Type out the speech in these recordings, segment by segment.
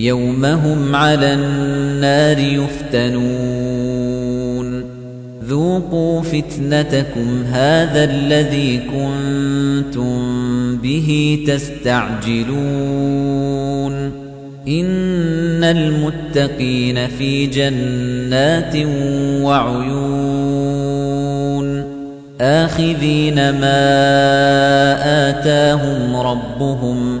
يوم هم على النار يفتنون. ذوقوا فتنتكم هذا الذي كنتم به تستعجلون. إن المتقين في جنات وعيون. آخذين ما آتاهم ربهم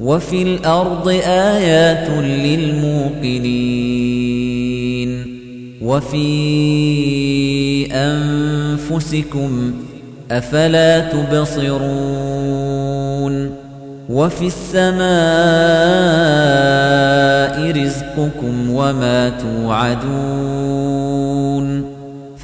وفي الأرض آيات للموقنين وفي أنفسكم أفلا تبصرون وفي السماء رزقكم وما توعدون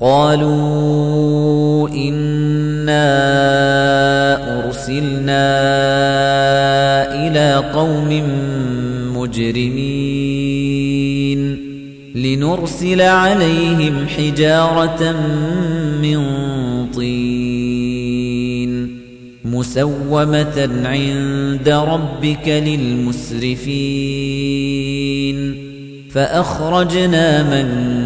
قالوا إنا أرسلنا إلى قوم مجرمين لنرسل عليهم حجارة من طين مسومة عند ربك للمسرفين فأخرجنا من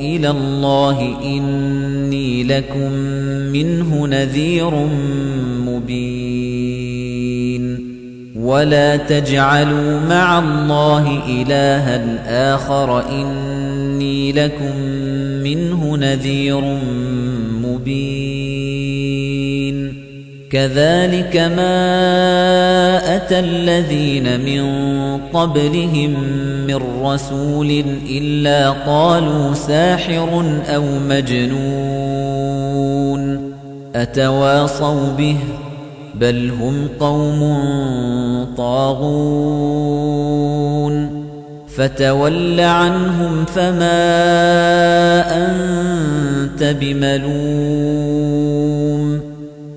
إلى الله إني لكم منه نذير مبين. ولا تجعلوا مع الله إلها آخر إني لكم منه نذير مبين. كذلك ما أتى الذين من قبلهم من رسول إلا قالوا ساحر أو مجنون أتواصوا به بل هم قوم طاغون فتول عنهم فما أنت بملوم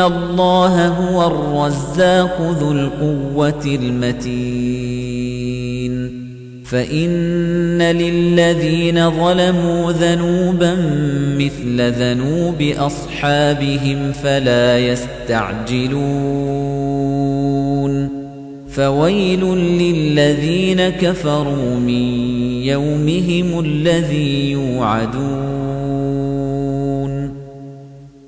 إن الله هو الرزاق ذو القوة المتين فإن للذين ظلموا ذنوبا مثل ذنوب أصحابهم فلا يستعجلون فويل للذين كفروا من يومهم الذي يوعدون